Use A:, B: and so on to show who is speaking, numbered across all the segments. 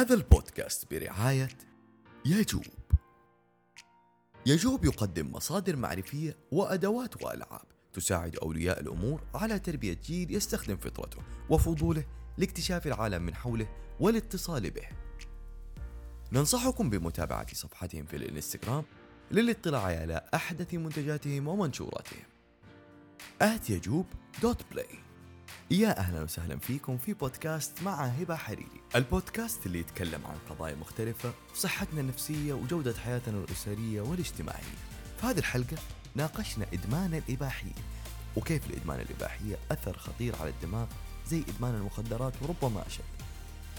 A: هذا البودكاست برعاية يجوب. يجوب يقدم مصادر معرفية وأدوات وألعاب تساعد أولياء الأمور على تربية جيل يستخدم فطرته وفضوله لاكتشاف العالم من حوله والاتصال به. ننصحكم بمتابعة صفحتهم في الانستغرام للاطلاع على أحدث منتجاتهم ومنشوراتهم. at يجوب dot play يا أهلا وسهلا فيكم في بودكاست مع هبة حريري. البودكاست اللي يتكلم عن قضايا مختلفة صحتنا النفسية وجودة حياتنا الأسرية والاجتماعية. في هذه الحلقة ناقشنا إدمان الإباحية. وكيف الإدمان الإباحية أثر خطير على الدماغ زي إدمان المخدرات وربما أشد.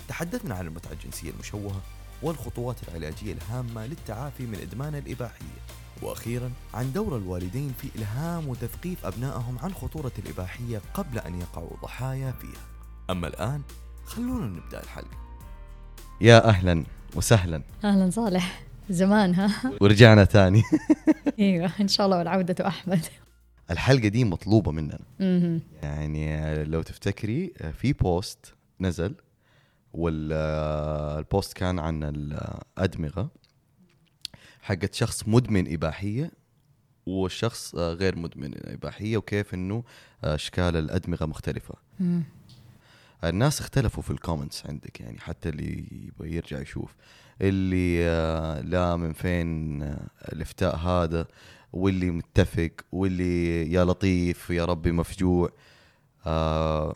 A: تحدثنا عن المتعة الجنسية المشوهة والخطوات العلاجية الهامة للتعافي من إدمان الإباحية. وأخيرا عن دور الوالدين في إلهام وتثقيف أبنائهم عن خطورة الإباحية قبل أن يقعوا ضحايا فيها. أما الآن خلونا نبدأ الحلقة.
B: يا أهلا وسهلا.
C: أهلا صالح. زمان ها؟
B: ورجعنا تاني
C: أيوه إن شاء الله والعودة أحمد.
B: الحلقة دي مطلوبة مننا. يعني لو تفتكري في بوست نزل والبوست كان عن الأدمغة. حقت شخص مدمن إباحية والشخص غير مدمن إباحية وكيف إنه أشكال الأدمغة مختلفة.
C: مم.
B: الناس اختلفوا في الكومنتس عندك يعني حتى اللي يبغى يرجع يشوف. اللي آه، لا من فين آه، الإفتاء هذا؟ واللي متفق؟ واللي يا لطيف يا ربي مفجوع. آه،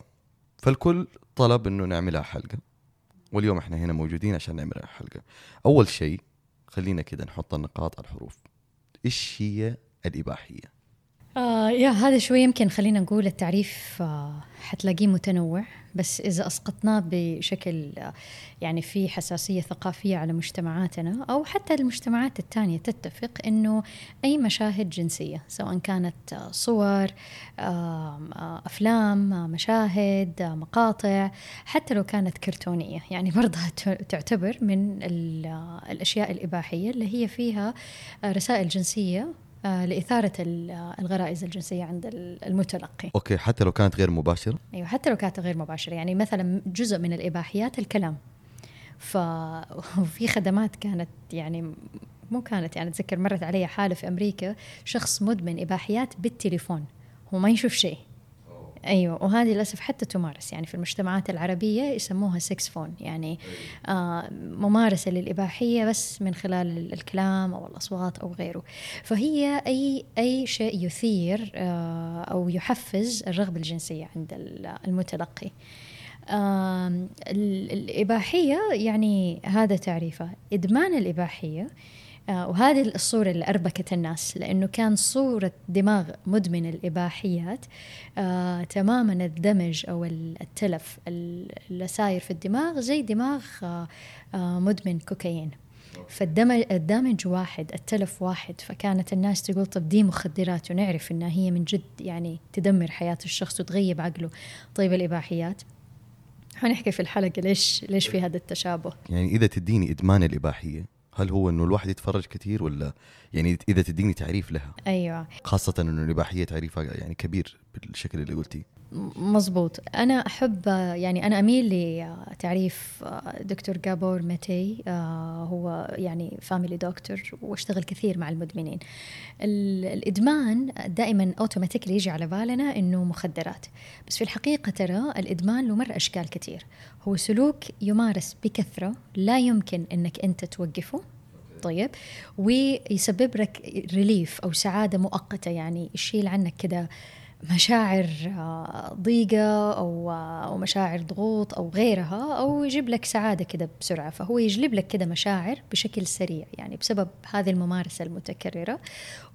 B: فالكل طلب إنه نعملها حلقة. واليوم إحنا هنا موجودين عشان نعمل حلقة. أول شيء خلينا كده نحط النقاط على الحروف. إيش هي الإباحية؟
C: آه يا هذا شوي يمكن خلينا نقول التعريف آه حتلاقيه متنوع بس إذا أسقطناه بشكل آه يعني في حساسية ثقافية على مجتمعاتنا أو حتى المجتمعات الثانية تتفق إنه أي مشاهد جنسية سواء كانت صور أفلام مشاهد مقاطع حتى لو كانت كرتونية. يعني برضها تعتبر من ال- الأشياء الإباحية اللي هي فيها رسائل جنسية لإثارة آه، الغرائز الجنسية عند ال- المتلقي.
B: أوكي حتى لو كانت غير مباشرة؟
C: أيوة حتى لو كانت غير مباشرة. يعني مثلا جزء من الإباحيات الكلام. ف وفي خدمات كانت يعني مو كانت يعني أتذكر مرت علي حالة في أمريكا شخص مدمن إباحيات بالتليفون. هو ما يشوف شيء. أيوه وهذه للأسف حتى تمارس. يعني في المجتمعات العربية يسموها sex phone يعني آه ممارسة للإباحية بس من خلال ال- الكلام أو الأصوات أو غيره. فهي أي أي شيء يثير آه أو يحفز الرغبة الجنسية عند ال- المتلقي. آم، ال- الإباحية يعني هذا تعريفه. إدمان الإباحية آه، وهذه الصورة اللي أربكت الناس لأنه كان صورة دماغ مدمن الإباحيات آه، تماما الدمج أو ال- التلف ال- اللي ساير في الدماغ زي دماغ آه، آه، مدمن كوكايين. فالدمج الدمج واحد التلف واحد فكانت الناس تقول طب دي مخدرات ونعرف إنها هي من جد يعني تدمر حياة الشخص وتغيب عقله طيب الإباحيات. حنحكي في الحلقة ليش ليش في هذا التشابه.
B: يعني إذا تديني إدمان الإباحية هل هو إنه الواحد يتفرج كثير ولا يعني إذا تديني تعريف لها.
C: أيوة.
B: خاصة إنه الاباحيه تعريفها يعني كبير بالشكل اللي قلتيه.
C: م- مزبوط أنا أحب يعني أنا أميل لتعريف دكتور جابور ماتي آه، هو يعني family doctor واشتغل كثير مع المدمنين. ال- الإدمان دائما automatically يجي على بالنا إنه مخدرات. بس في الحقيقة ترى الإدمان له مرة أشكال كثير. هو سلوك يمارس بكثرة لا يمكن إنك أنت توقفه. طيب ويسبب لك relief أو سعادة مؤقتة. يعني يشيل عنك كده مشاعر آه، ضيقة أو آه، أو مشاعر ضغوط أو غيرها أو يجيب لك سعادة كده بسرعة. فهو يجلب لك كده مشاعر بشكل سريع يعني بسبب هذه الممارسة المتكررة.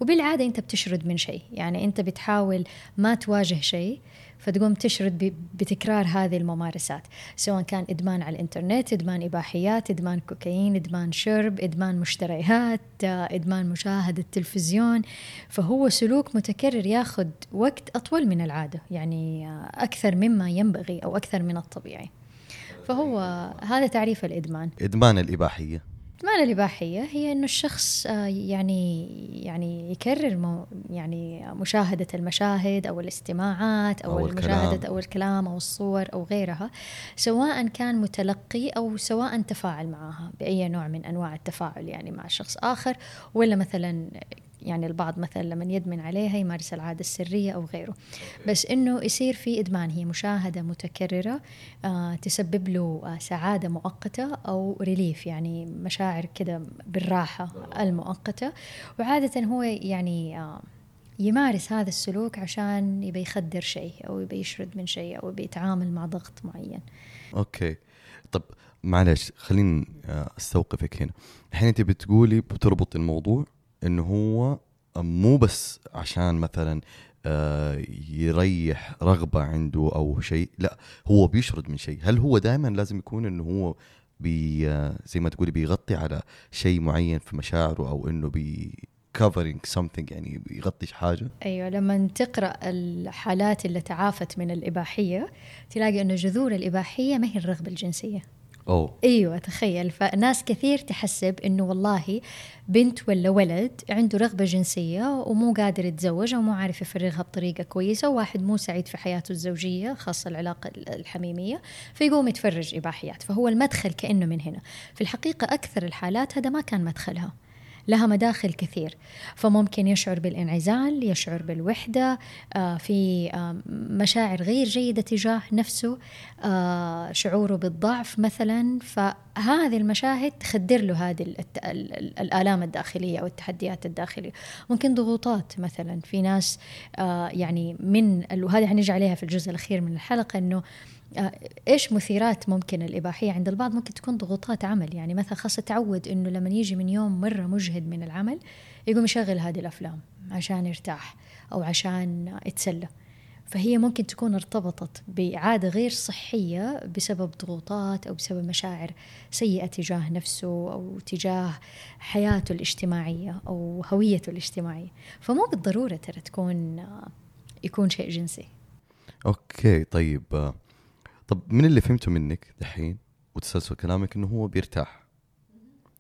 C: وبالعادة أنت بتشرد من شيء. يعني أنت بتحاول ما تواجه شيء فتقوم تشرد بتكرار هذه الممارسات سواء كان إدمان على الإنترنت إدمان إباحيات إدمان كوكايين إدمان شرب إدمان مشتريات آه، إدمان مشاهدة تلفزيون فهو سلوك متكرر ياخذ وقت أطول من العادة يعني آه، أكثر مما ينبغي أو أكثر من الطبيعي. فهو هذا تعريف الإدمان.
B: إدمان الإباحية.
C: الإدمان الإباحية هي إنه الشخص آه، يعني يعني يكرر مو يعني مشاهدة المشاهد أو الاستماعات أو,
B: أو
C: المشاهدة
B: الكلام.
C: أو الكلام أو الصور أو غيرها سواء كان متلقي أو سواء تفاعل معها بأي نوع من أنواع التفاعل يعني مع شخص آخر ولا مثلا يعني البعض مثلا لما يدمن عليها يمارس العادة السرية أو غيره. بس إنه يصير في إدمان هي مشاهدة متكررة آه تسبب له آه سعادة مؤقتة أو relief يعني مشاعر كده بالراحة المؤقتة. وعادة هو يعني آه يمارس هذا السلوك عشان يبي يخدر شيء أو يبي يشرد من شيء أو يبي يتعامل مع ضغط معين.
B: okay. طب معلش خليني آه، أستوقفك هنا. الحين أنت بتقولي بتربط الموضوع انه هو مو بس عشان مثلا آه، يريح رغبة عنده أو شيء لا هو بيشرد من شيء. هل هو دائما لازم يكون إنه هو بي زي ما تقولي بيغطي على شيء معين في مشاعره أو إنه بي covering something يعني بيغطي حاجة؟
C: أيوة لما تقرأ الحالات اللي تعافت من الإباحية تلاقي أنه جذور الإباحية ما هي الرغبة الجنسية.
B: اوه
C: أيوه تخيل. فناس كثير تحسب إنه والله بنت ولا ولد عنده رغبة جنسية ومو قادر يتزوج أو مو عارف يفرغها بطريقة كويسة وواحد مو سعيد في حياته الزوجية خاصة العلاقة الحميمية فيقوم يتفرج اباحيات فهو المدخل كأنه من هنا. في الحقيقة أكثر الحالات هذا ما كان مدخلها. لها مداخل كثير. فممكن يشعر بالانعزال يشعر بالوحدة آه في آه مشاعر غير جيدة تجاه نفسه آه شعوره بالضعف مثلا. فهذه المشاهد تخدر له هذه الآلام الداخلية أو التحديات الداخلية. ممكن ضغوطات مثلا. في ناس يعني من وهذه حنيجي عليها في الجزء الأخير من الحلقة أنه إيش مثيرات ممكن الإباحية عند البعض؟ ممكن تكون ضغوطات عمل يعني مثلا خاصة تعود إنه لما يجي من يوم مرة مجهد من العمل يقوم يشغل هذه الأفلام عشان يرتاح أو عشان يتسلى. فهي ممكن تكون ارتبطت بعادة غير صحية بسبب ضغوطات أو بسبب مشاعر سيئة تجاه نفسه أو تجاه حياته الاجتماعية أو هويته الاجتماعية. فمو بالضرورة ترى تكون آه، يكون شيء جنسي.
B: أوكي طيب آه، طب من اللي فهمته منك دحين وتسلسل كلامك إنه هو بيرتاح؟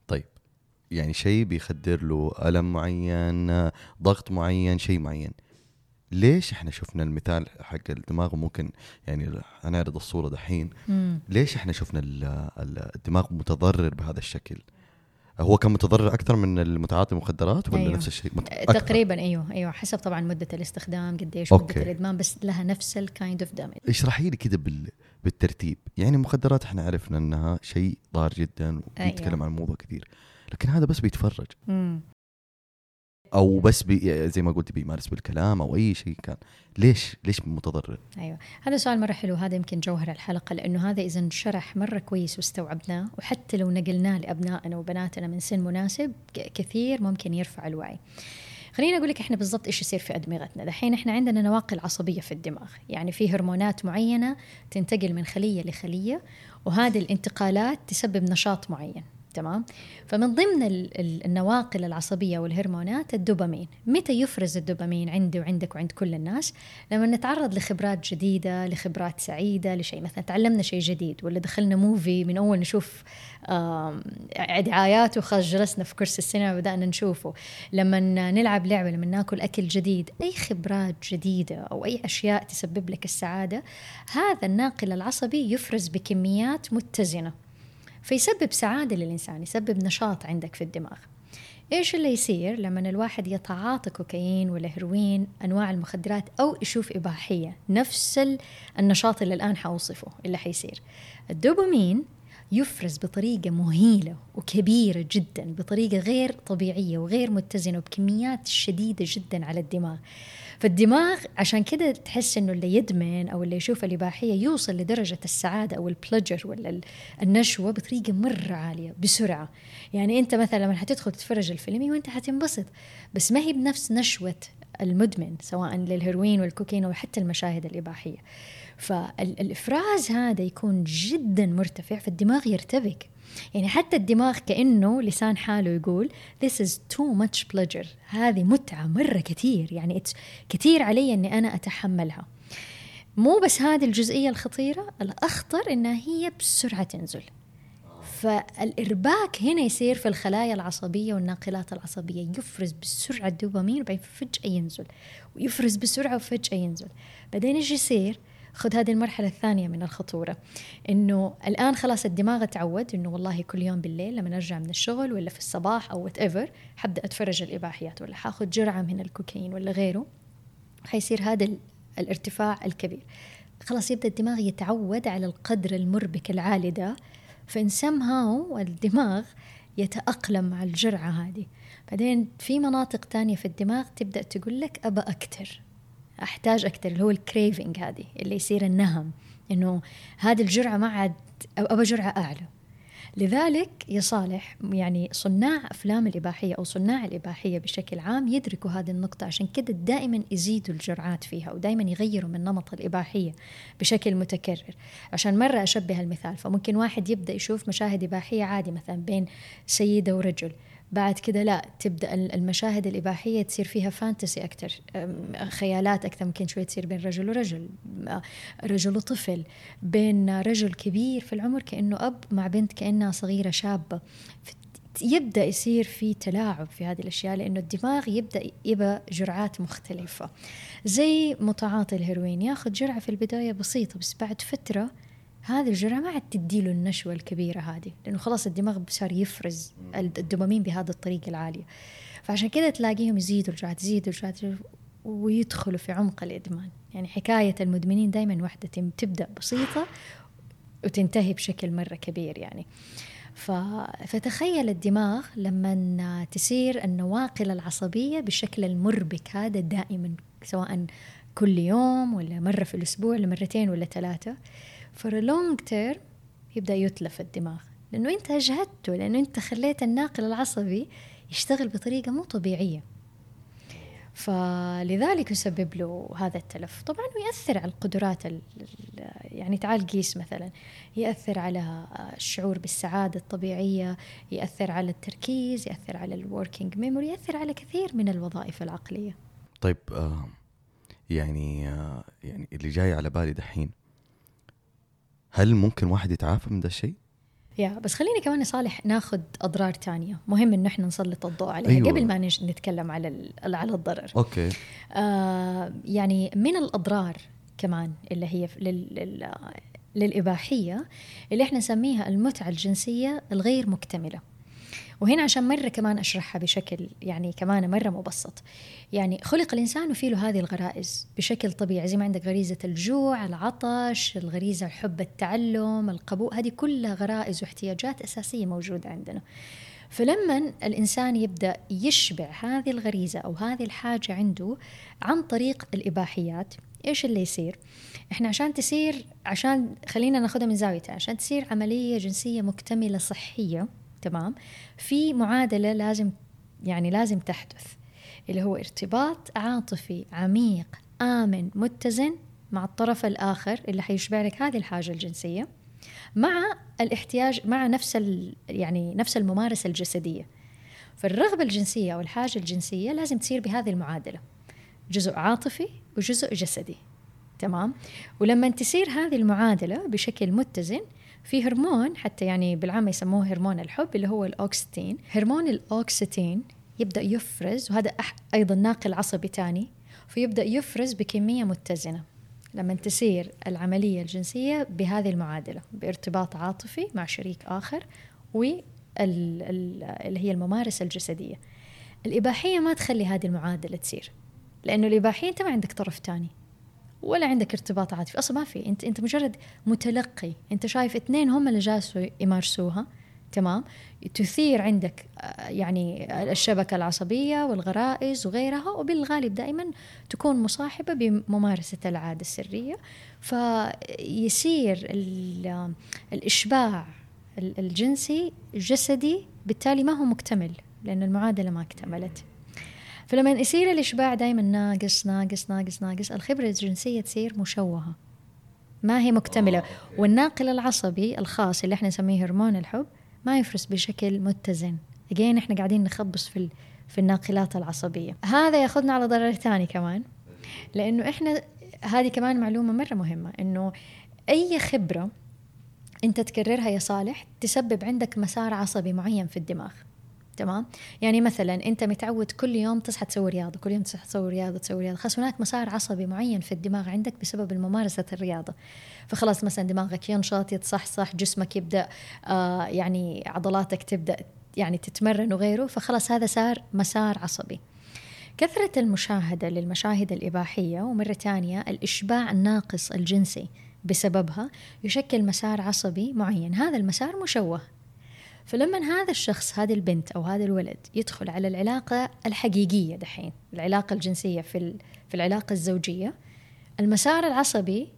B: طيب يعني شيء بيخدر له ألم معين ضغط معين شيء معين. ليش إحنا شفنا المثال حق الدماغ ممكن يعني هنعرض الصورة دحين.
C: مم.
B: ليش إحنا شفنا ال- ال- الدماغ متضرر بهذا الشكل؟ هو كان متضرر أكثر من المتعاطي المخدرات ولا
C: أيوه.
B: نفس الشيء مت-؟
C: تقريبا أيوه أيوه حسب طبعا مدة الاستخدام قديش
B: أوكي.
C: مده الإدمان بس لها نفس ال kind of damage
B: اشرحي لي كده بال... بالترتيب يعني المخدرات إحنا عرفنا إنها شيء ضار جدا وبيتكلم
C: أيوة.
B: عن الموضوع كثير لكن هذا بس بيتفرج أو بس بي... زي ما قلت بيمارس بالكلام أو أي شيء كان. ليش؟ ليش متضرر؟
C: أيوه. هذا سؤال مرة حلو هذا يمكن جوهر الحلقة لأنه هذا إذا انشرح مرة كويس واستوعبناه وحتى لو نقلناه لأبنائنا وبناتنا من سن مناسب كثير ممكن يرفع الوعي. خليني أقول لك إحنا بالضبط إيش يصير في أدمغتنا. دحين إحنا عندنا نواقل عصبية في الدماغ. يعني في هرمونات معينة تنتقل من خلية لخلية وهذه الانتقالات تسبب نشاط معين. تمام؟ فمن ضمن ال- ال- النواقل العصبية والهرمونات الدوبامين. متى يفرز الدوبامين عندي وعندك وعند كل الناس؟ لما نتعرض لخبرات جديدة لخبرات سعيدة لشيء مثلا تعلمنا شيء جديد ولا دخلنا موفي من أول نشوف دعايات وخلاص جلسنا في كرسي السينما وبدأنا نشوفه. لما نلعب لعبة لما ناكل أكل جديد أي خبرات جديدة أو أي أشياء تسبب لك السعادة هذا الناقل العصبي يفرز بكميات متزنة. فيسبب سعادة للإنسان يسبب نشاط عندك في الدماغ. إيش اللي يصير لما الواحد يتعاطى كوكايين ولا هيروين أنواع المخدرات أو يشوف إباحية؟ نفس ال- النشاط اللي الآن حوصفه اللي حيصير. الدوبامين يفرز بطريقة مهيلة وكبيرة جدا بطريقة غير طبيعية وغير متزنة وبكميات شديدة جدا على الدماغ. فالدماغ عشان كده تحس إنه اللي يدمن أو اللي يشوف الإباحية يوصل لدرجة السعادة أو البلجر ولا ال- النشوة بطريقة مرة عالية بسرعة. يعني أنت مثلا لما حتدخل تتفرج الفيلم وأنت حتنبسط. بس ما هي بنفس نشوة المدمن سواء للهيروين والكوكايين أو حتى المشاهد الإباحية. فالإفراز هذا يكون جدا مرتفع فالدماغ يرتبك يعني حتى الدماغ كأنه لسان حاله يقول this is too much pleasure. هذه متعة مرة كثير. يعني كثير علي إني أنا أتحملها. مو بس هذه الجزئية الخطيرة الأخطر انها هي بسرعة تنزل. فالإرباك هنا يصير في الخلايا العصبية والناقلات العصبية. يفرز بسرعة الدوبامين وبعدين فجأة ينزل. ويفرز بسرعة وفجأة ينزل. بعدين إيش يصير؟ خذ هذه المرحلة الثانية من الخطورة. إنه الآن خلاص الدماغ تعود إنه والله كل يوم بالليل لما أرجع من الشغل ولا في الصباح أو whatever حبدأ أتفرج الإباحيات ولا حاخذ جرعة من الكوكايين ولا غيره حيصير هذا الارتفاع الكبير. خلاص يبدأ الدماغ يتعود على القدر المربك العالي ده فإن سمهاو الدماغ يتأقلم مع الجرعة هذه. بعدين في مناطق تانية في الدماغ تبدأ تقول لك أبى أكتر. أحتاج أكتر اللي هو الكريفنج هذه اللي يصير النهم إنه هذه الجرعة ما عاد أبى جرعة أعلى. لذلك يا صالح يعني صناع أفلام الإباحية أو صناع الإباحية بشكل عام يدركوا هذه النقطة عشان كده دائما يزيدوا الجرعات فيها ودائما يغيروا من نمط الإباحية بشكل متكرر. عشان مرة أشبه المثال فممكن واحد يبدأ يشوف مشاهد إباحية عادي مثلا بين سيدة ورجل. بعد كده لا تبدأ المشاهد الإباحية تصير فيها فانتسي أكثر خيالات أكثر ممكن شوية تصير بين رجل ورجل رجل وطفل بين رجل كبير في العمر كأنه أب مع بنت كأنها صغيرة شابة. يبدأ يصير في تلاعب في هذه الأشياء لأنه الدماغ يبدأ يبى جرعات مختلفة. زي متعاطي الهيروين ياخذ جرعة في البداية بسيطة بس بعد فترة هذه الجرعة ما عاد تديله النشوة الكبيرة هذه لأنه خلاص الدماغ صار يفرز الدوبامين بهذه الطريقة العالية. فعشان كذا تلاقيهم يزيدوا الجرعات يزيدوا الجرعات ويدخلوا في عمق الإدمان. يعني حكاية المدمنين دائما واحدة تبدأ بسيطة وتنتهي بشكل مرة كبير يعني. ف... فتخيل الدماغ لما تصير النواقل العصبية بالشكل المربك هذا دائما سواء كل يوم ولا مرة في الأسبوع ولا مرتين ولا ثلاثة. for long term يبدأ يتلف الدماغ. لأنه أنت أجهدته لأنه أنت خليت الناقل العصبي يشتغل بطريقة مو طبيعية. فلذلك يسبب له هذا التلف. طبعا يؤثر على القدرات يعني تعال قيس مثلا. يأثر على الشعور بالسعادة الطبيعية يأثر على التركيز يأثر على ال working memory يأثر على كثير من الوظائف العقلية.
B: طيب آه يعني آه يعني اللي جاي على بالي دحين هل ممكن واحد يتعافى من ده الشيء؟
C: يا بس خليني كمان صالح ناخذ أضرار تانية مهم إنه إحنا نسلط الضوء عليها أيوة. قبل ما نتكلم على على الضرر
B: أوكي
C: آه يعني من الأضرار كمان اللي هي لل, لل للإباحية اللي إحنا نسميها المتعة الجنسية الغير مكتملة وهنا عشان مرة كمان أشرحها بشكل يعني كمان مرة مبسط يعني خلق الإنسان وفي له هذه الغرائز بشكل طبيعي زي ما عندك غريزة الجوع العطش الغريزة حب التعلم القبول هذه كلها غرائز واحتياجات أساسية موجودة عندنا فلما الإنسان يبدأ يشبع هذه الغريزة أو هذه الحاجة عنده عن طريق الإباحيات إيش اللي يصير؟ إحنا عشان تصير عشان خلينا ناخذها من زاويتها عشان تصير عملية جنسية مكتملة صحية تمام. في معادلة لازم يعني لازم تحدث اللي هو ارتباط عاطفي عميق آمن متزن مع الطرف الآخر اللي حيشبع لك هذه الحاجة الجنسية مع الاحتياج مع نفس يعني نفس الممارسة الجسدية. فالرغبة الجنسية أو الحاجة الجنسية لازم تصير بهذه المعادلة جزء عاطفي وجزء جسدي. تمام؟ ولما تصير هذه المعادلة بشكل متزن في هرمون حتى يعني بالعامة يسموه هرمون الحب اللي هو الأوكستين هرمون الأوكستين يبدأ يفرز وهذا أيضا ناقل عصبي تاني فيبدأ يفرز بكمية متزنة. لما تسير العملية الجنسية بهذه المعادلة بارتباط عاطفي مع شريك آخر واللي هي الممارسة الجسدية. الإباحية ما تخلي هذه المعادلة تصير لأنه الإباحية أنت ما عندك طرف تاني. ولا عندك ارتباط عاطفي. أصلا ما في. انت أنت مجرد متلقي. أنت شايف اثنين هم اللي جالسوا يمارسوها. تمام؟ تثير عندك آه، يعني الشبكة العصبية والغرائز وغيرها وبالغالب دائما تكون مصاحبة بممارسة العادة السرية. فيصير الإشباع الجنسي الجسدي بالتالي ما هو مكتمل لأن المعادلة ما اكتملت. فلما يصير الإشباع دائما ناقص ناقص ناقص ناقص الخبرة الجنسية تصير مشوهة. ما هي مكتملة. آه، والناقل العصبي الخاص اللي إحنا نسميه هرمون الحب ما يفرز بشكل متزن. اجين إحنا قاعدين نخبص في في الناقلات العصبية. هذا ياخذنا على ضرر ثاني كمان. لأنه إحنا هذه كمان معلومة مرة مهمة. إنه أي خبرة أنت تكررها يا صالح تسبب عندك مسار عصبي معين في الدماغ. تمام؟ يعني مثلا أنت متعود كل يوم تصحى تسوي رياضة كل يوم تصحى تسوي رياضة تسوي رياضة. خلاص هناك مسار عصبي معين في الدماغ عندك بسبب ممارسه الرياضة. فخلاص مثلا دماغك ينشط يتصحصح جسمك يبدأ آه يعني عضلاتك تبدأ يعني تتمرن وغيره. فخلاص هذا صار مسار عصبي. كثرة المشاهدة للمشاهد الإباحية ومرة ثانية الإشباع الناقص الجنسي بسببها يشكل مسار عصبي معين. هذا المسار مشوه. فلما هذا الشخص هذه البنت أو هذا الولد يدخل على العلاقة الحقيقية دحين العلاقة الجنسية في في العلاقة الزوجية المسار العصبي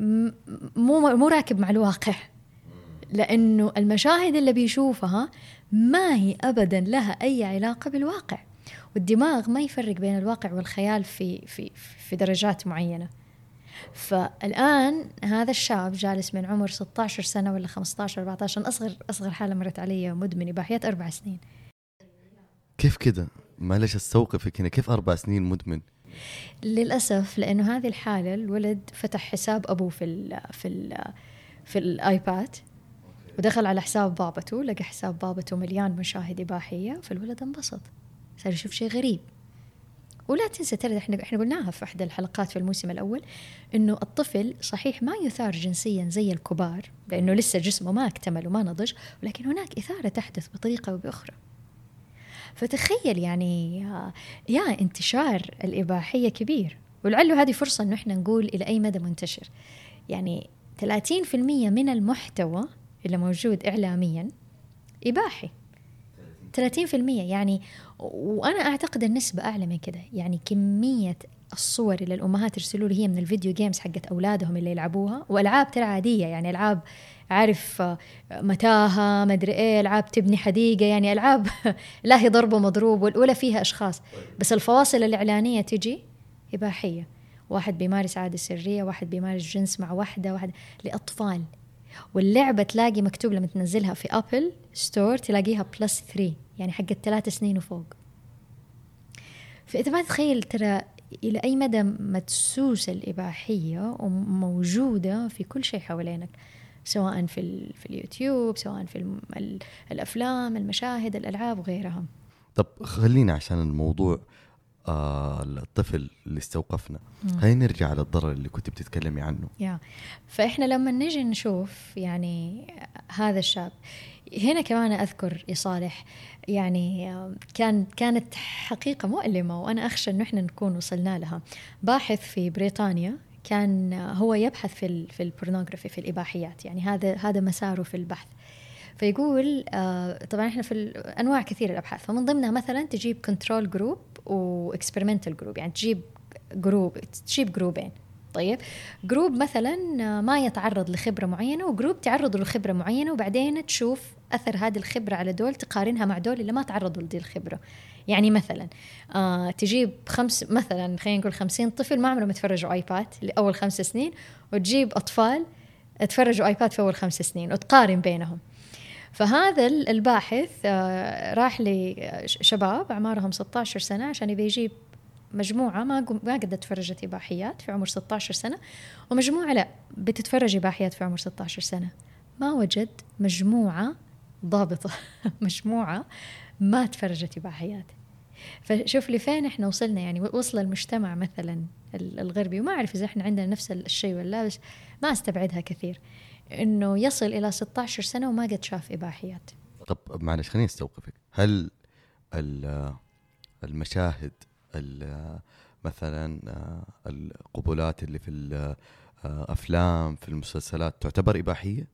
C: مو مو راكب مع الواقع. لأنه المشاهد اللي بيشوفها ما هي ابدا لها أي علاقة بالواقع. والدماغ ما يفرق بين الواقع والخيال في في في درجات معينة. فالآن هذا الشاب جالس من عمر 16 سنة ولا 15 14 أصغر أصغر حالة مرت علي مدمن إباحية أربع سنين
B: كيف كده؟ معلش أستوقفك هنا كيف أربع سنين مدمن؟
C: للأسف لأنه هذه الحالة الولد فتح حساب أبوه في ال في ال في الآيباد ودخل على حساب بابته لقى حساب بابته مليان مشاهد إباحية فالولد انبسط صار يشوف شيء غريب ولا تنسى ترى إحنا إحنا قلناها في احدى الحلقات في الموسم الأول إنه الطفل صحيح ما يثار جنسيا زي الكبار لأنه لسه جسمه ما اكتمل وما نضج ولكن هناك إثارة تحدث بطريقة أو بأخرى. فتخيل يعني يا انتشار الإباحية كبير. ولعله هذه فرصة إنه إحنا نقول إلى أي مدى منتشر. يعني 30% من المحتوى اللي موجود اعلاميا إباحي. 30% يعني وأنا أعتقد النسبة أعلى من كده. يعني كمية الصور اللي الأمهات يرسلوا لي هي من الفيديو جيمز حقت أولادهم اللي يلعبوها وألعاب ترى عادية يعني ألعاب عارف متاهة مدري إيه ألعاب تبني حديقة يعني ألعاب لا هي ضرب ومضروب ولا فيها أشخاص. بس الفواصل الإعلانية تجي إباحية. واحد بيمارس عادة سرية واحد بيمارس جنس مع واحدة واحد لأطفال. واللعبة تلاقي مكتوب لما تنزلها في Apple Store تلاقيها plus 3 يعني حقت ثلاث سنين وفوق. فإذا ما تتخيل ترى إلى أي مدى مدسوسة الإباحية وموجودة في كل شيء حوالينك سواء في, في اليوتيوب سواء في الأفلام المشاهد الألعاب وغيرها.
B: طب خلينا عشان الموضوع الطفل اللي استوقفنا. خلينا نرجع على الضرر اللي كنت بتتكلمي عنه.
C: يا. فإحنا لما نجي نشوف يعني هذا الشاب هنا كمان أذكر يا صالح يعني كان كانت حقيقة مؤلمة وأنا أخشى أنه إحنا نكون وصلنا لها. باحث في بريطانيا كان هو يبحث في في ال pornography في الإباحيات يعني هذا هذا مساره في البحث. فيقول آه، طبعا إحنا في أنواع كثير الأبحاث. فمن ضمنها مثلا تجيب control group و experimental group يعني تجيب group تجيب جروبين طيب؟ group مثلا ما يتعرض لخبرة معينة و group تعرضوا لخبرة معينة وبعدين تشوف أثر هذه الخبرة على دول تقارنها مع دول اللي ما تعرضوا لدي الخبرة. يعني مثلا آه تجيب خمس مثلا خلينا نقول خمسين طفل ما عمرهم يتفرجوا iPad لأول خمس سنين وتجيب أطفال تفرجوا iPad في أول خمس سنين وتقارن بينهم. فهذا الباحث آه راح لشباب اعمارهم 16 سنة عشان يبي يجيب مجموعة ما ما قد تفرجت إباحيات في عمر 16 سنة ومجموعة لا بتتفرج إباحيات في عمر 16 سنة. ما وجد مجموعة ضابطة مجموعة ما تفرجت إباحيات. فشوف لفين إحنا وصلنا يعني وصل المجتمع مثلا الغربي وما أعرف إذا إحنا عندنا نفس الشيء ولا بس ما أستبعدها كثير. إنه يصل إلى 16 سنة وما قد شاف إباحيات.
B: طب معلش خليني أستوقفك. هل المشاهد مثلا آه، القبلات اللي في الافلام آه، في المسلسلات تعتبر إباحية؟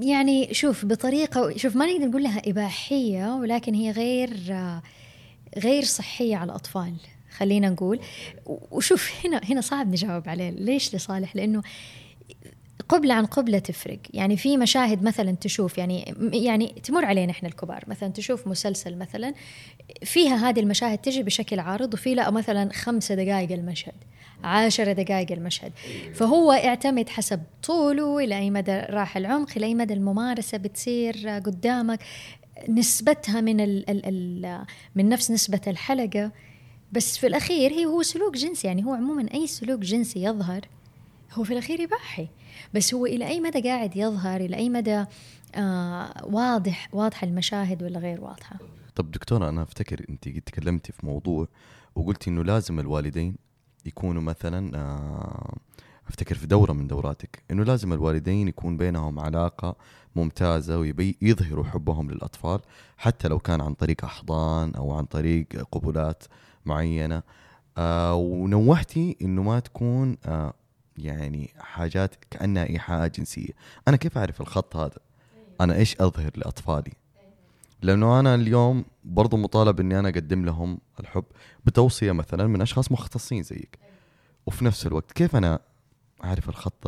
C: يعني شوف بطريقة شوف ما نقدر نقول لها إباحية ولكن هي غير آه، غير صحية على الأطفال خلينا نقول. وشوف هنا هنا صعب نجاوب عليه. ليش لصالح؟ لأنه قبلة عن قبلة تفرق. يعني في مشاهد مثلا تشوف يعني يعني تمر علينا إحنا الكبار. مثلا تشوف مسلسل مثلا فيها هذه المشاهد تجي بشكل عارض وفي لا مثلا خمسة دقائق المشهد عشر دقائق المشهد. فهو يعتمد حسب طوله إلى أي مدى راح العمق إلى أي مدى الممارسة بتصير قدامك. نسبتها من ال ال ال من نفس نسبة الحلقة. بس في الأخير هي هو سلوك جنسي يعني هو عموما أي سلوك جنسي يظهر هو في الأخير إباحي بس هو إلى أي مدى قاعد يظهر؟ إلى أي مدى آه واضح واضحة المشاهد ولا غير واضحة؟
B: طب دكتورة أنا أفتكر أنت تكلمتي في موضوع وقلتي إنه لازم الوالدين يكونوا مثلا آه أفتكر في دورة من دوراتك إنه لازم الوالدين يكون بينهم علاقة ممتازة ويظهروا حبهم للأطفال حتى لو كان عن طريق أحضان أو عن طريق قبلات معينة. آه ونوحتي إنه ما تكون آه يعني حاجات كأنها ايحاء جنسية. أنا كيف أعرف الخط هذا؟ أنا إيش أظهر لأطفالي؟ لأنه أنا اليوم برضو مطالب إني أنا أقدم لهم الحب بتوصية مثلا من أشخاص مختصين زيك. وفي نفس الوقت كيف أنا أعرف الخط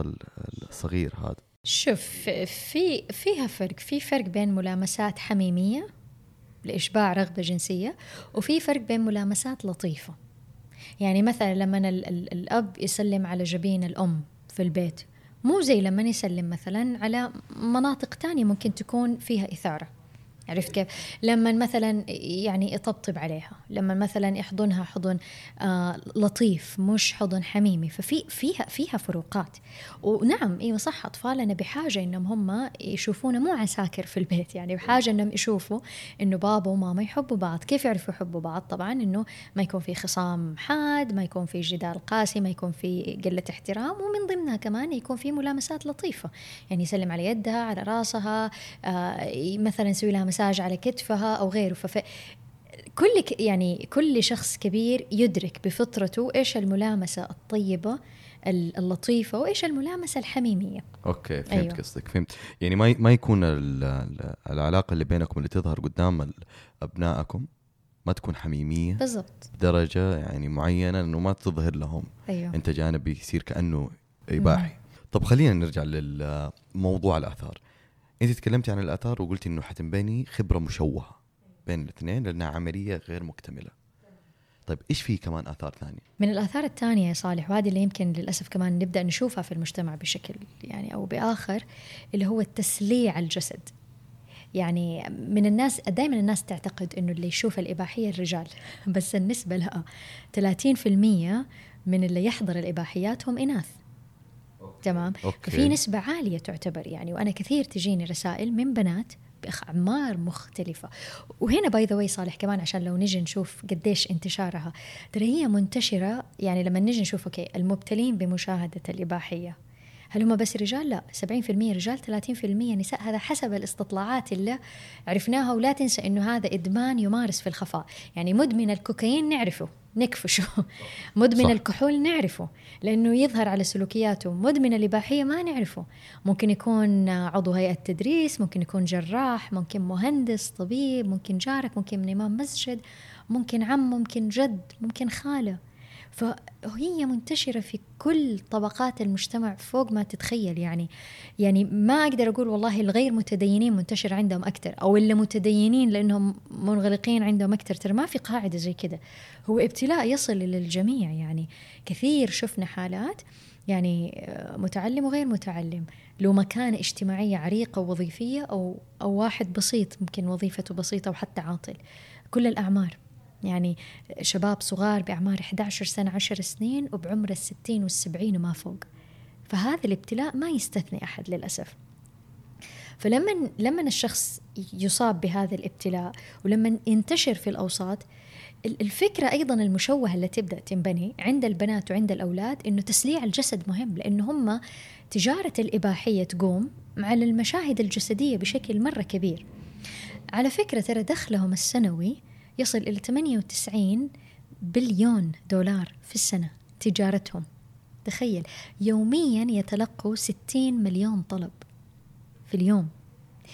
B: الصغير هذا؟
C: شوف في فيها فرق. في فرق بين ملامسات حميمية لإشباع رغبة جنسية وفي فرق بين ملامسات لطيفة. يعني مثلا لما الأب يسلم على جبين الأم في البيت مو زي لما يسلم مثلا على مناطق تانية ممكن تكون فيها إثارة. عرفت كيف؟ لما مثلا يعني يطبطب عليها، لما مثلا يحضنها حضن آه لطيف مش حضن حميمي، ففي فيها فيها فروقات. ونعم أيوه صح أطفالنا بحاجة إنهم هم يشوفونا مو عساكر في البيت، يعني بحاجة إنهم يشوفوا إنه بابا وماما يحبوا بعض، كيف يعرفوا يحبوا بعض؟ طبعا إنه ما يكون في خصام حاد، ما يكون في جدال قاسي، ما يكون في قلة احترام، ومن ضمنها كمان يكون في ملامسات لطيفة، يعني يسلم على يدها، على راسها، آه مثلا يسوي لها مساج على كتفها أو غيره. فف كل يعني كل شخص كبير يدرك بفطرته إيش الملامسة الطيبة اللطيفة وإيش الملامسة الحميمية.
B: أوكي فهمت أيوة. قصدك فهمت. يعني ما ما يكون العلاقة اللي بينكم اللي تظهر قدام أبنائكم ما تكون حميمية
C: بالضبط.
B: بدرجة يعني معينة إنه ما تظهر لهم.
C: أيوة.
B: أنت جانب يصير كأنه إباحي. طب خلينا نرجع للموضوع الآثار. انت تكلمتي عن الآثار وقلتي إنه حتنبني خبرة مشوهة بين الاثنين لأنها عملية غير مكتملة. طيب إيش في كمان آثار ثانية؟
C: من الآثار الثانية يا صالح وهذه اللي يمكن للأسف كمان نبدأ نشوفها في المجتمع بشكل يعني أو بآخر اللي هو التسليع الجسد. يعني من الناس دائما الناس تعتقد إنه اللي يشوف الإباحية الرجال بس النسبة لا 30% من اللي يحضر الإباحيات هم إناث. تمام؟ okay. ففي نسبة عالية تعتبر يعني وأنا كثير تجيني رسائل من بنات بأعمار مختلفة. وهنا by the صالح كمان عشان لو نجي نشوف قديش انتشارها. ترى هي منتشرة يعني لما نجي نشوف okay المبتلين بمشاهدة الإباحية. هل هم بس رجال؟ لا 70% رجال 30% نساء. هذا حسب الاستطلاعات اللي عرفناها ولا تنسى إنه هذا إدمان يمارس في الخفاء، يعني مدمن الكوكايين نعرفه نكفشه مدمن صح. الكحول نعرفه لأنه يظهر على سلوكياته. مدمن الإباحية ما نعرفه. ممكن يكون عضو هيئة تدريس ممكن يكون جراح ممكن مهندس طبيب ممكن جارك ممكن إمام مسجد ممكن عم ممكن جد ممكن خالة. فهي منتشرة في كل طبقات المجتمع فوق ما تتخيل يعني يعني ما أقدر أقول والله الغير متدينين منتشر عندهم أكثر أو اللي متدينين لأنهم منغلقين عندهم أكثر. ترى ما في قاعدة زي كذا. هو ابتلاء يصل للجميع يعني. كثير شفنا حالات يعني متعلم وغير متعلم. له مكانة اجتماعية عريقة ووظيفية أو أو واحد بسيط ممكن وظيفته بسيطة وحتى عاطل. كل الأعمار. يعني شباب صغار بأعمار 11 سنة 10 سنين وبعمر الستين والسبعين وما فوق. فهذا الابتلاء ما يستثني أحد للأسف. فلما لما الشخص يصاب بهذا الابتلاء ولما ينتشر في الأوساط الفكرة أيضا المشوهة اللي تبدأ تنبني عند البنات وعند الأولاد إنه تسليع الجسد مهم لأنه هم تجارة الإباحية تقوم على المشاهد الجسدية بشكل مرة كبير. على فكرة ترى دخلهم السنوي يصل إلى 98 بليون دولار في السنة تجارتهم. تخيل يوميا يتلقوا 60 مليون طلب في اليوم.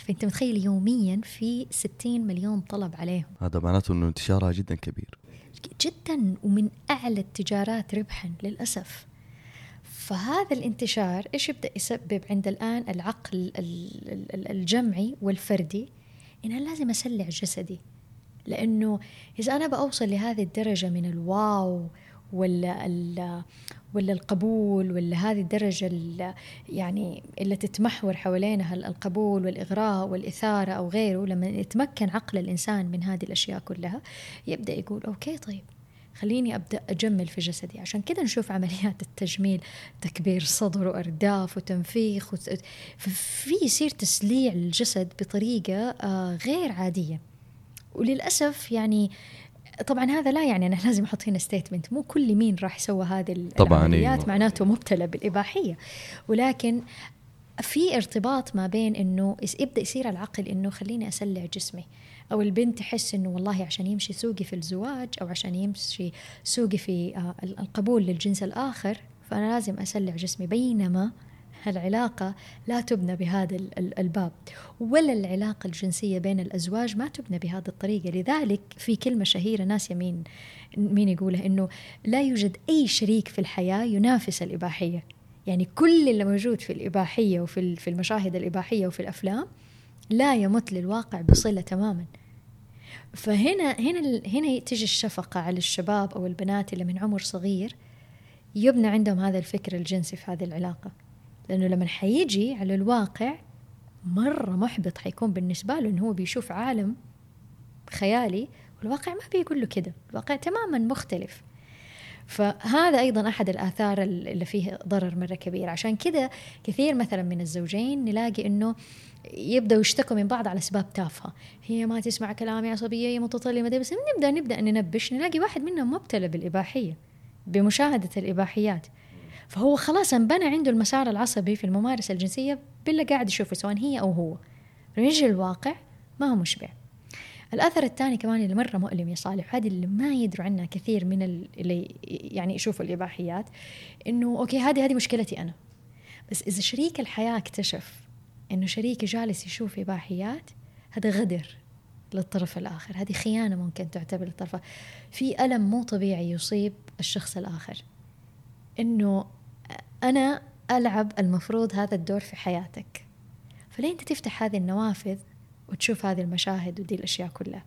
C: فأنت متخيل يوميا في 60 مليون طلب عليهم.
B: هذا معناته إنه انتشارها جدا كبير.
C: جدا ومن أعلى التجارات ربحا للأسف. فهذا الانتشار إيش يبدأ يسبب عند الآن؟ العقل الجمعي والفردي إن أنا لازم أسلع جسدي. لأنه إذا أنا بوصل لهذه الدرجة من الواو ولا ولا القبول ولا هذه الدرجة يعني اللي تتمحور حوالينها القبول والإغراء والإثارة أو غيره لما يتمكن عقل الإنسان من هذه الأشياء كلها يبدأ يقول أوكي طيب خليني أبدأ أجمل في جسدي. عشان كذا نشوف عمليات التجميل تكبير صدر وأرداف وتنفيخ وت... في يصير تسليع الجسد بطريقة آه، غير عادية. وللأسف يعني طبعا هذا لا يعني أنا لازم أحط هنا ستيتمنت مو كل مين راح يسوى هذه
B: طبعا
C: العمليات
B: أيوة.
C: معناته مبتلى بالإباحية. ولكن في ارتباط ما بين إنه يبدأ يصير العقل إنه خليني أسلع جسمي. أو البنت تحس إنه والله عشان يمشي سوقي في الزواج أو عشان يمشي سوقي في آه، القبول للجنس الآخر فأنا لازم أسلع جسمي. بينما العلاقة لا تبنى بهذا الباب ولا العلاقة الجنسية بين الأزواج ما تبنى بهذه الطريقة. لذلك في كلمة شهيرة ناس يمين مين يقولها؟ إنه لا يوجد أي شريك في الحياة ينافس الإباحية. يعني كل اللي موجود في الإباحية وفي في المشاهد الإباحية وفي الأفلام لا يمت للواقع بصلة تماما. فهنا هنا هنا تجي الشفقة على الشباب أو البنات اللي من عمر صغير يبنى عندهم هذا الفكر الجنسي في هذه العلاقة. لأنه لما حيجي على الواقع مرة محبط حيكون بالنسبة له إنه هو بيشوف عالم خيالي والواقع ما بيقول له كده الواقع تماما مختلف. فهذا أيضا أحد الآثار اللي فيه ضرر مرة كبير. عشان كذا كثير مثلا من الزوجين نلاقي إنه يبدأوا يشتكوا من بعض على أسباب تافهة. هي ما تسمع كلامي عصبيه هي متطلبة بس نبدأ نبدأ ننبش نلاقي واحد منهم مبتلى بالإباحية بمشاهدة الإباحيات. فهو خلاص انبنى عنده المسار العصبي في الممارسة الجنسية باللي قاعد يشوفه سواء هي أو هو. يجي الواقع ما هو مشبع. الأثر الثاني كمان اللي مرة مؤلم يا صالح هذه اللي ما يدروا عنها كثير من اللي يعني يشوفوا الإباحيات إنه أوكي هذه هذه مشكلتي أنا. بس إذا شريك الحياة اكتشف إنه شريكي جالس يشوف إباحيات هذا غدر للطرف الآخر. هذه خيانة ممكن تعتبر للطرف في ألم مو طبيعي يصيب الشخص الآخر. إنه أنا ألعب المفروض هذا الدور في حياتك. فليه أنت تفتح هذه النوافذ وتشوف هذه المشاهد ودي الأشياء كلها؟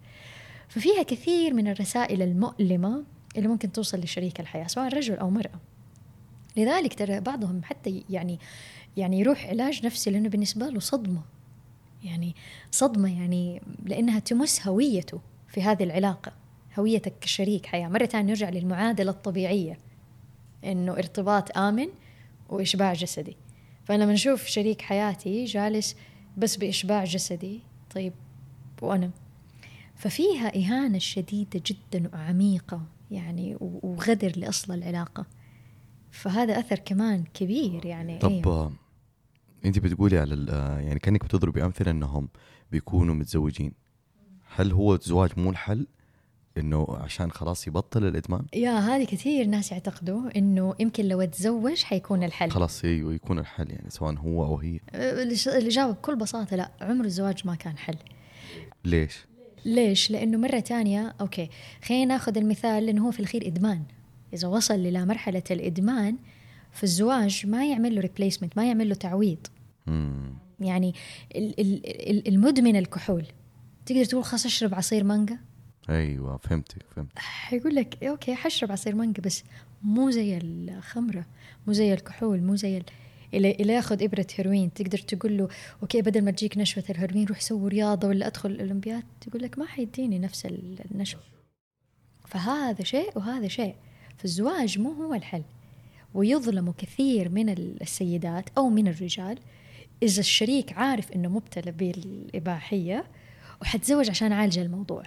C: ففيها كثير من الرسائل المؤلمة اللي ممكن توصل لشريك الحياة سواء رجل أو مرأة. لذلك ترى بعضهم حتى يعني يعني يروح علاج نفسي لأنه بالنسبة له صدمة. يعني صدمة يعني لأنها تمس هويته في هذه العلاقة هويتك كشريك حياة. مرة ثانية نرجع للمعادلة الطبيعية. إنه ارتباط آمن وإشباع جسدي. فأنا لما شريك حياتي جالس بس بإشباع جسدي طيب وأنا؟ ففيها إهانة شديدة جدا وعميقة يعني وغدر لأصل العلاقة. فهذا أثر كمان كبير يعني.
B: طب أيه. أنت بتقولي على يعني كأنك بتضربي أمثلة أنهم بيكونوا متزوجين. هل هو الزواج مو الحل؟ إنه عشان خلاص يبطل الإدمان؟
C: يا هذه كثير ناس يعتقدوا إنه يمكن لو تزوج حيكون الحل
B: خلاص إيوه يكون الحل يعني سواء هو أو هي
C: أه، الاجابه بكل بساطة لا عمر الزواج ما كان حل
B: ليش؟
C: ليش؟ لأنه مرة ثانية okay خلينا ناخذ المثال لأنه هو في الأخير إدمان إذا وصل إلى مرحلة الإدمان فالزواج ما يعمل له replacement ما يعمل له تعويض
B: مم.
C: يعني المدمن الكحول تقدر تقول خلاص أشرب عصير مانجا
B: أيوه فهمتك فهمت
C: حيقول لك okay حشرب عصير مانجا بس مو زي الخمرة مو زي الكحول مو زي ال... اللي, ياخذ إبرة هيروين تقدر تقول له okay بدل ما تجيك نشوة الهيروين روح سوي رياضة ولا أدخل الأولمبياد تقول لك ما حيديني نفس النشوة. فهذا شيء وهذا شيء. فالزواج مو هو الحل. ويظلم كثير من السيدات أو من الرجال إذا الشريك عارف إنه مبتلى بالإباحية وحتزوج عشان عالج الموضوع.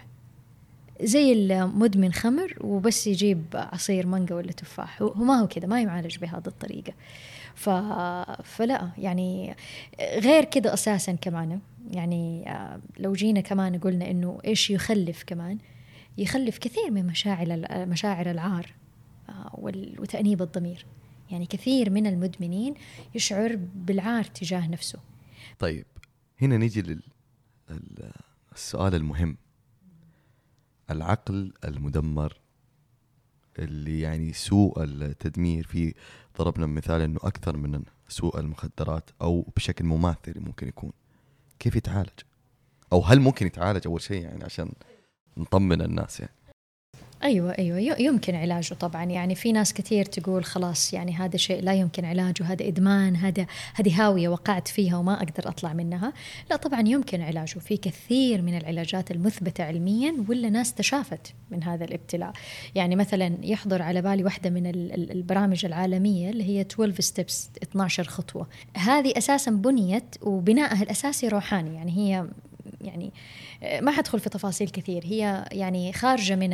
C: زي المدمن خمر وبس يجيب عصير مانجا ولا تفاح. هو ما هو كذا ما يعالج بهذه الطريقة. ف... فلا يعني غير كذا أساسا كمان يعني لو جينا كمان قلنا إنه إيش يخلف كمان؟ يخلف كثير من مشاعر مشاعر العار وتأنيب الضمير. يعني كثير من المدمنين يشعر بالعار تجاه نفسه.
B: طيب هنا نيجي للسؤال المهم. العقل المدمر اللي يعني سوء التدمير فيه ضربنا مثال إنه أكثر من سوء المخدرات أو بشكل مماثل ممكن يكون. كيف يتعالج؟ أو هل ممكن يتعالج أول شيء يعني عشان نطمن الناس يعني؟
C: أيوه أيوه. يمكن علاجه طبعا. يعني في ناس كثير تقول خلاص يعني هذا شيء لا يمكن علاجه هذا إدمان هذا هذه هاوية وقعت فيها وما أقدر أطلع منها. لا طبعا يمكن علاجه. في كثير من العلاجات المثبتة علميا ولا ناس تشافت من هذا الابتلاء. يعني مثلا يحضر على بالي واحدة من ال- ال- البرامج العالمية اللي هي 12 ستيبس 12 خطوة. هذه أساسا بنيت وبنائها الأساسي روحاني. يعني هي يعني ما حدخل في تفاصيل كثير. هي يعني خارجة من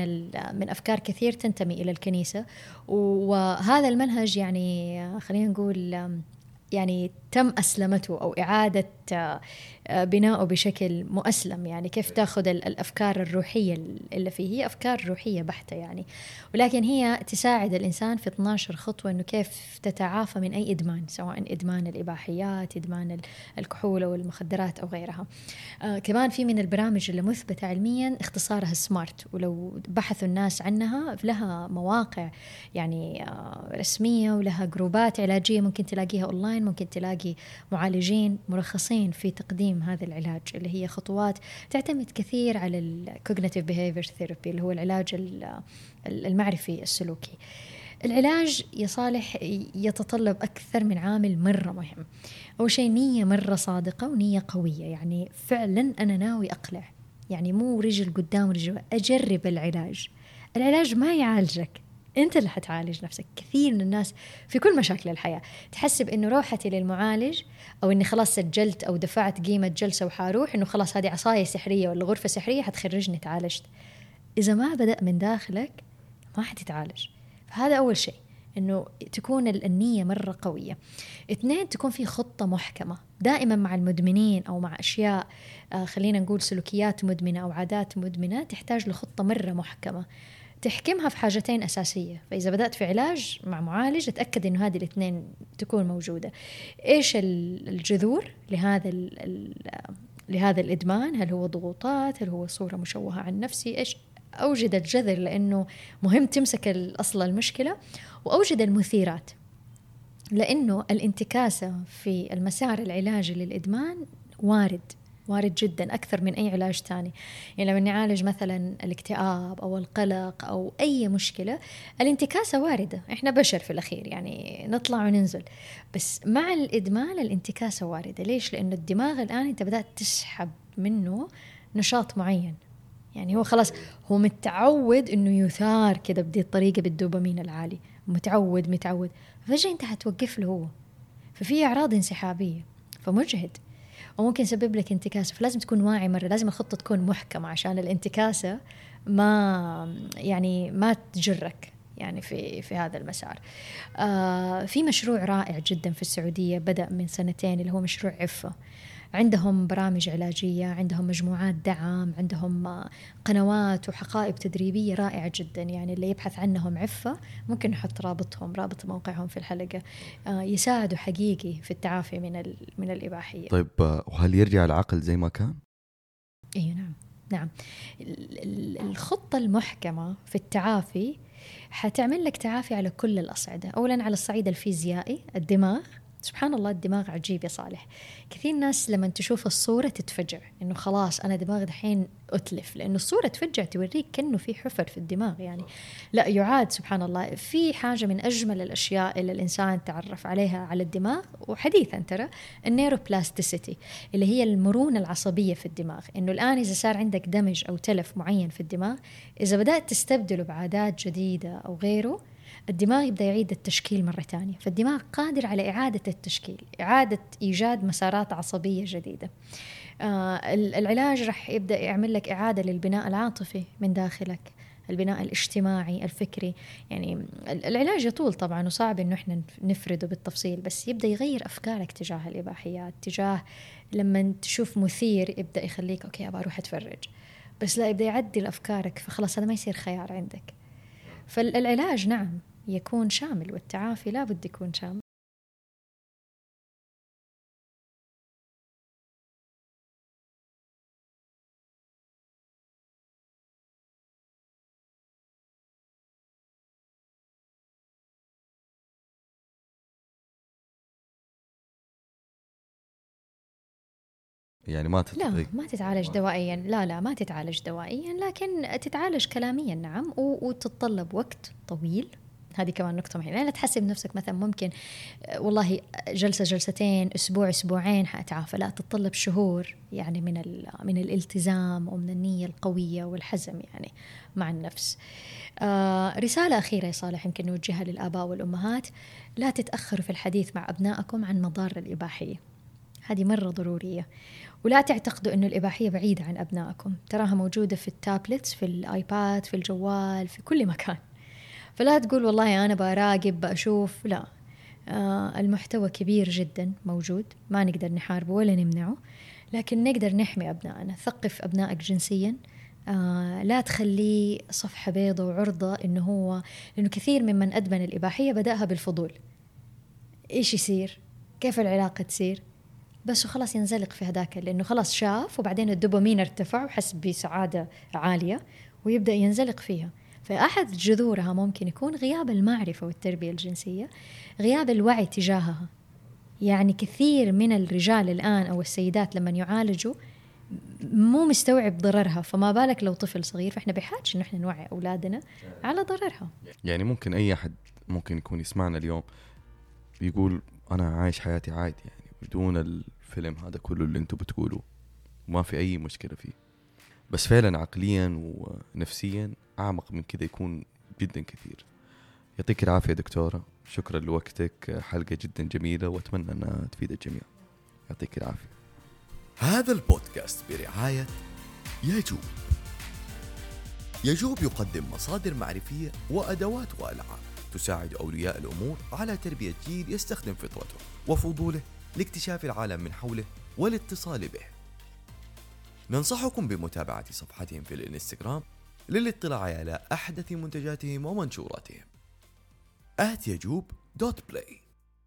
C: من أفكار كثير تنتمي إلى الكنيسة وهذا المنهج يعني خلينا نقول يعني تم أسلمته أو إعادة بناؤه بشكل مؤسلم. يعني كيف تأخذ الأفكار الروحية اللي فيه؟ هي أفكار روحية بحتة يعني. ولكن هي تساعد الإنسان في 12 خطوة إنه كيف تتعافى من أي إدمان سواء إدمان الإباحيات إدمان الكحول أو المخدرات أو غيرها. آه كمان في من البرامج اللي مثبتة علميا اختصارها SMART. ولو بحثوا الناس عنها لها مواقع يعني آه رسمية ولها جروبات علاجية ممكن تلاقيها أونلاين ممكن تلاقي معالجين مرخصين في تقديم هذا العلاج اللي هي خطوات تعتمد كثير على ال cognitive behavior therapy اللي هو العلاج المعرفي السلوكي. العلاج يا صالح يتطلب أكثر من عامل مرة مهم. أول شيء نية مرة صادقة ونية قوية يعني فعلا أنا ناوي أقلع. يعني مو رجل قدام ورجل أجرب العلاج. العلاج ما يعالجك. أنت اللي حتعالج نفسك. كثير من الناس في كل مشاكل الحياة. تحسب انه روحتي للمعالج أو إني خلاص سجلت أو دفعت قيمة جلسة وحاروح إنه خلاص هذه عصاية سحرية ولا غرفة سحرية حتخرجني تعالجت. إذا ما بدأ من داخلك ما حتتعالج. فهذا أول شيء إنه تكون النية مرة قوية. اثنين تكون في خطة محكمة. دائما مع المدمنين أو مع أشياء آه خلينا نقول سلوكيات مدمنة أو عادات مدمنة تحتاج لخطة مرة محكمة. تحكمها في حاجتين أساسية. فإذا بدأت في علاج مع معالج أتأكد أنه هذه الاثنين تكون موجودة. إيش الجذور لهذا لهذا الإدمان؟ هل هو ضغوطات؟ هل هو صورة مشوهة عن نفسي؟ إيش؟ أوجد الجذر لأنه مهم تمسك أصل المشكلة. وأوجد المثيرات لأنه الانتكاسة في المسار العلاجي للإدمان وارد. وارد جدا أكثر من أي علاج ثاني يعني لما نعالج مثلا الاكتئاب أو القلق أو أي مشكلة الانتكاسة واردة. إحنا بشر في الأخير يعني نطلع وننزل. بس مع الإدمان الانتكاسة واردة. ليش؟ لأنه الدماغ الآن أنت بدأت تسحب منه نشاط معين. يعني هو خلاص هو متعود إنه يثار كذا بدي الطريقة بالدوبامين العالي. متعود متعود. فجأة أنت حتوقف له هو. ففي أعراض انسحابية. فمجهد. وممكن يسبب لك انتكاسة فلازم تكون واعي مرة لازم الخطة تكون محكمة عشان الانتكاسة ما يعني ما تجرك يعني في في هذا المسار. آه في مشروع رائع جدا في السعودية بدأ من سنتين اللي هو مشروع عفة. عندهم برامج علاجية عندهم مجموعات دعم عندهم قنوات وحقائب تدريبية رائعة جدا. يعني اللي يبحث عنهم عفة ممكن نحط رابطهم رابط موقعهم في الحلقة. يساعدوا حقيقي في التعافي من من الإباحية.
B: طيب وهل يرجع العقل زي ما كان؟
C: اي نعم نعم. الخطة المحكمة في التعافي حتعمل لك تعافي على كل الأصعدة. أولا على الصعيد الفيزيائي الدماغ سبحان الله الدماغ عجيب يا صالح. كثير ناس لما تشوف الصورة تتفجع إنه خلاص أنا دماغي دحين أتلف لأنه الصورة تفجع توريك كأنه في حفر في الدماغ يعني. لا يعاد سبحان الله. في حاجة من أجمل الأشياء اللي الإنسان تعرف عليها على الدماغ وحديثا ترى النيروبلاستيسيتي اللي هي المرونة العصبية في الدماغ. إنه الآن إذا صار عندك دمج أو تلف معين في الدماغ إذا بدأت تستبدله بعادات جديدة أو غيره الدماغ يبدأ يعيد التشكيل مرة ثانية فالدماغ قادر على إعادة التشكيل إعادة إيجاد مسارات عصبية جديدة. آه العلاج راح يبدأ يعمل لك إعادة للبناء العاطفي من داخلك البناء الاجتماعي الفكري. يعني العلاج يطول طبعا وصعب إنه إحنا نفرده بالتفصيل بس يبدأ يغير أفكارك تجاه الإباحيات تجاه لما تشوف مثير يبدأ يخليك أوكي أبغى أروح أتفرج. بس لا يبدأ يعدل أفكارك فخلاص هذا ما يصير خيار عندك. فالعلاج نعم يكون شامل والتعافي لا بد يكون شامل.
B: يعني ما
C: لا
B: تتغير
C: ما تتعالج دوائيا. لا لا ما تتعالج دوائيا لكن تتعالج كلاميا نعم وتتطلب وقت طويل. هذه كمان نقطة مهمة. يعني لا تحسب نفسك مثلا ممكن والله جلسة جلستين أسبوع أسبوعين حأتعافى. لا تتطلب شهور يعني من من الالتزام ومن النية القوية والحزم يعني مع النفس. آه رسالة أخيرة يا صالح يمكن نوجهها للآباء والأمهات. لا تتأخروا في الحديث مع أبنائكم عن مضار الإباحية. هذه مرة ضرورية. ولا تعتقدوا أنه الإباحية بعيدة عن أبنائكم. تراها موجودة في التابلتس في الآيباد في الجوال في كل مكان. فلا تقول والله أنا براقب بشوف لا. آه المحتوى كبير جدا موجود ما نقدر نحاربه ولا نمنعه لكن نقدر نحمي أبنائنا ثقف أبنائك جنسيا. آه لا تخليه صفحة بيضة وعرضة إنه هو لأنه كثير ممن أدمن الإباحية بدأها بالفضول. إيش يصير؟ كيف العلاقة تصير؟ بس وخلاص ينزلق في هذاك لأنه خلاص شاف وبعدين الدوبامين ارتفع وحس بسعادة عالية ويبدأ ينزلق فيها. فأحد جذورها ممكن يكون غياب المعرفة والتربية الجنسية غياب الوعي تجاهها. يعني كثير من الرجال الآن أو السيدات لما يعالجوا مو مستوعب ضررها فما بالك لو طفل صغير فإحنا بحاجة انه إحنا نوعي أولادنا على ضررها.
B: يعني ممكن أي أحد ممكن يكون يسمعنا اليوم يقول أنا عايش حياتي عادي يعني بدون الفيلم هذا كله اللي أنتم بتقولوه. ما في أي مشكلة فيه. بس فعلا عقليا ونفسيا أعمق من كذا يكون جدا كثير. يعطيك العافية دكتورة. شكرا لوقتك. حلقة جدا جميلة وأتمنى أنها تفيد الجميع. يعطيك العافية.
A: هذا البودكاست برعاية يجوب يجوب يقدم مصادر معرفية وأدوات وألعاب تساعد أولياء الأمور على تربية جيل يستخدم فطرته وفضوله لاكتشاف العالم من حوله والاتصال به. ننصحكم بمتابعة صفحتهم في الإنستغرام للاطلاع على أحدث منتجاتهم ومنشوراتهم. at يجوب dot play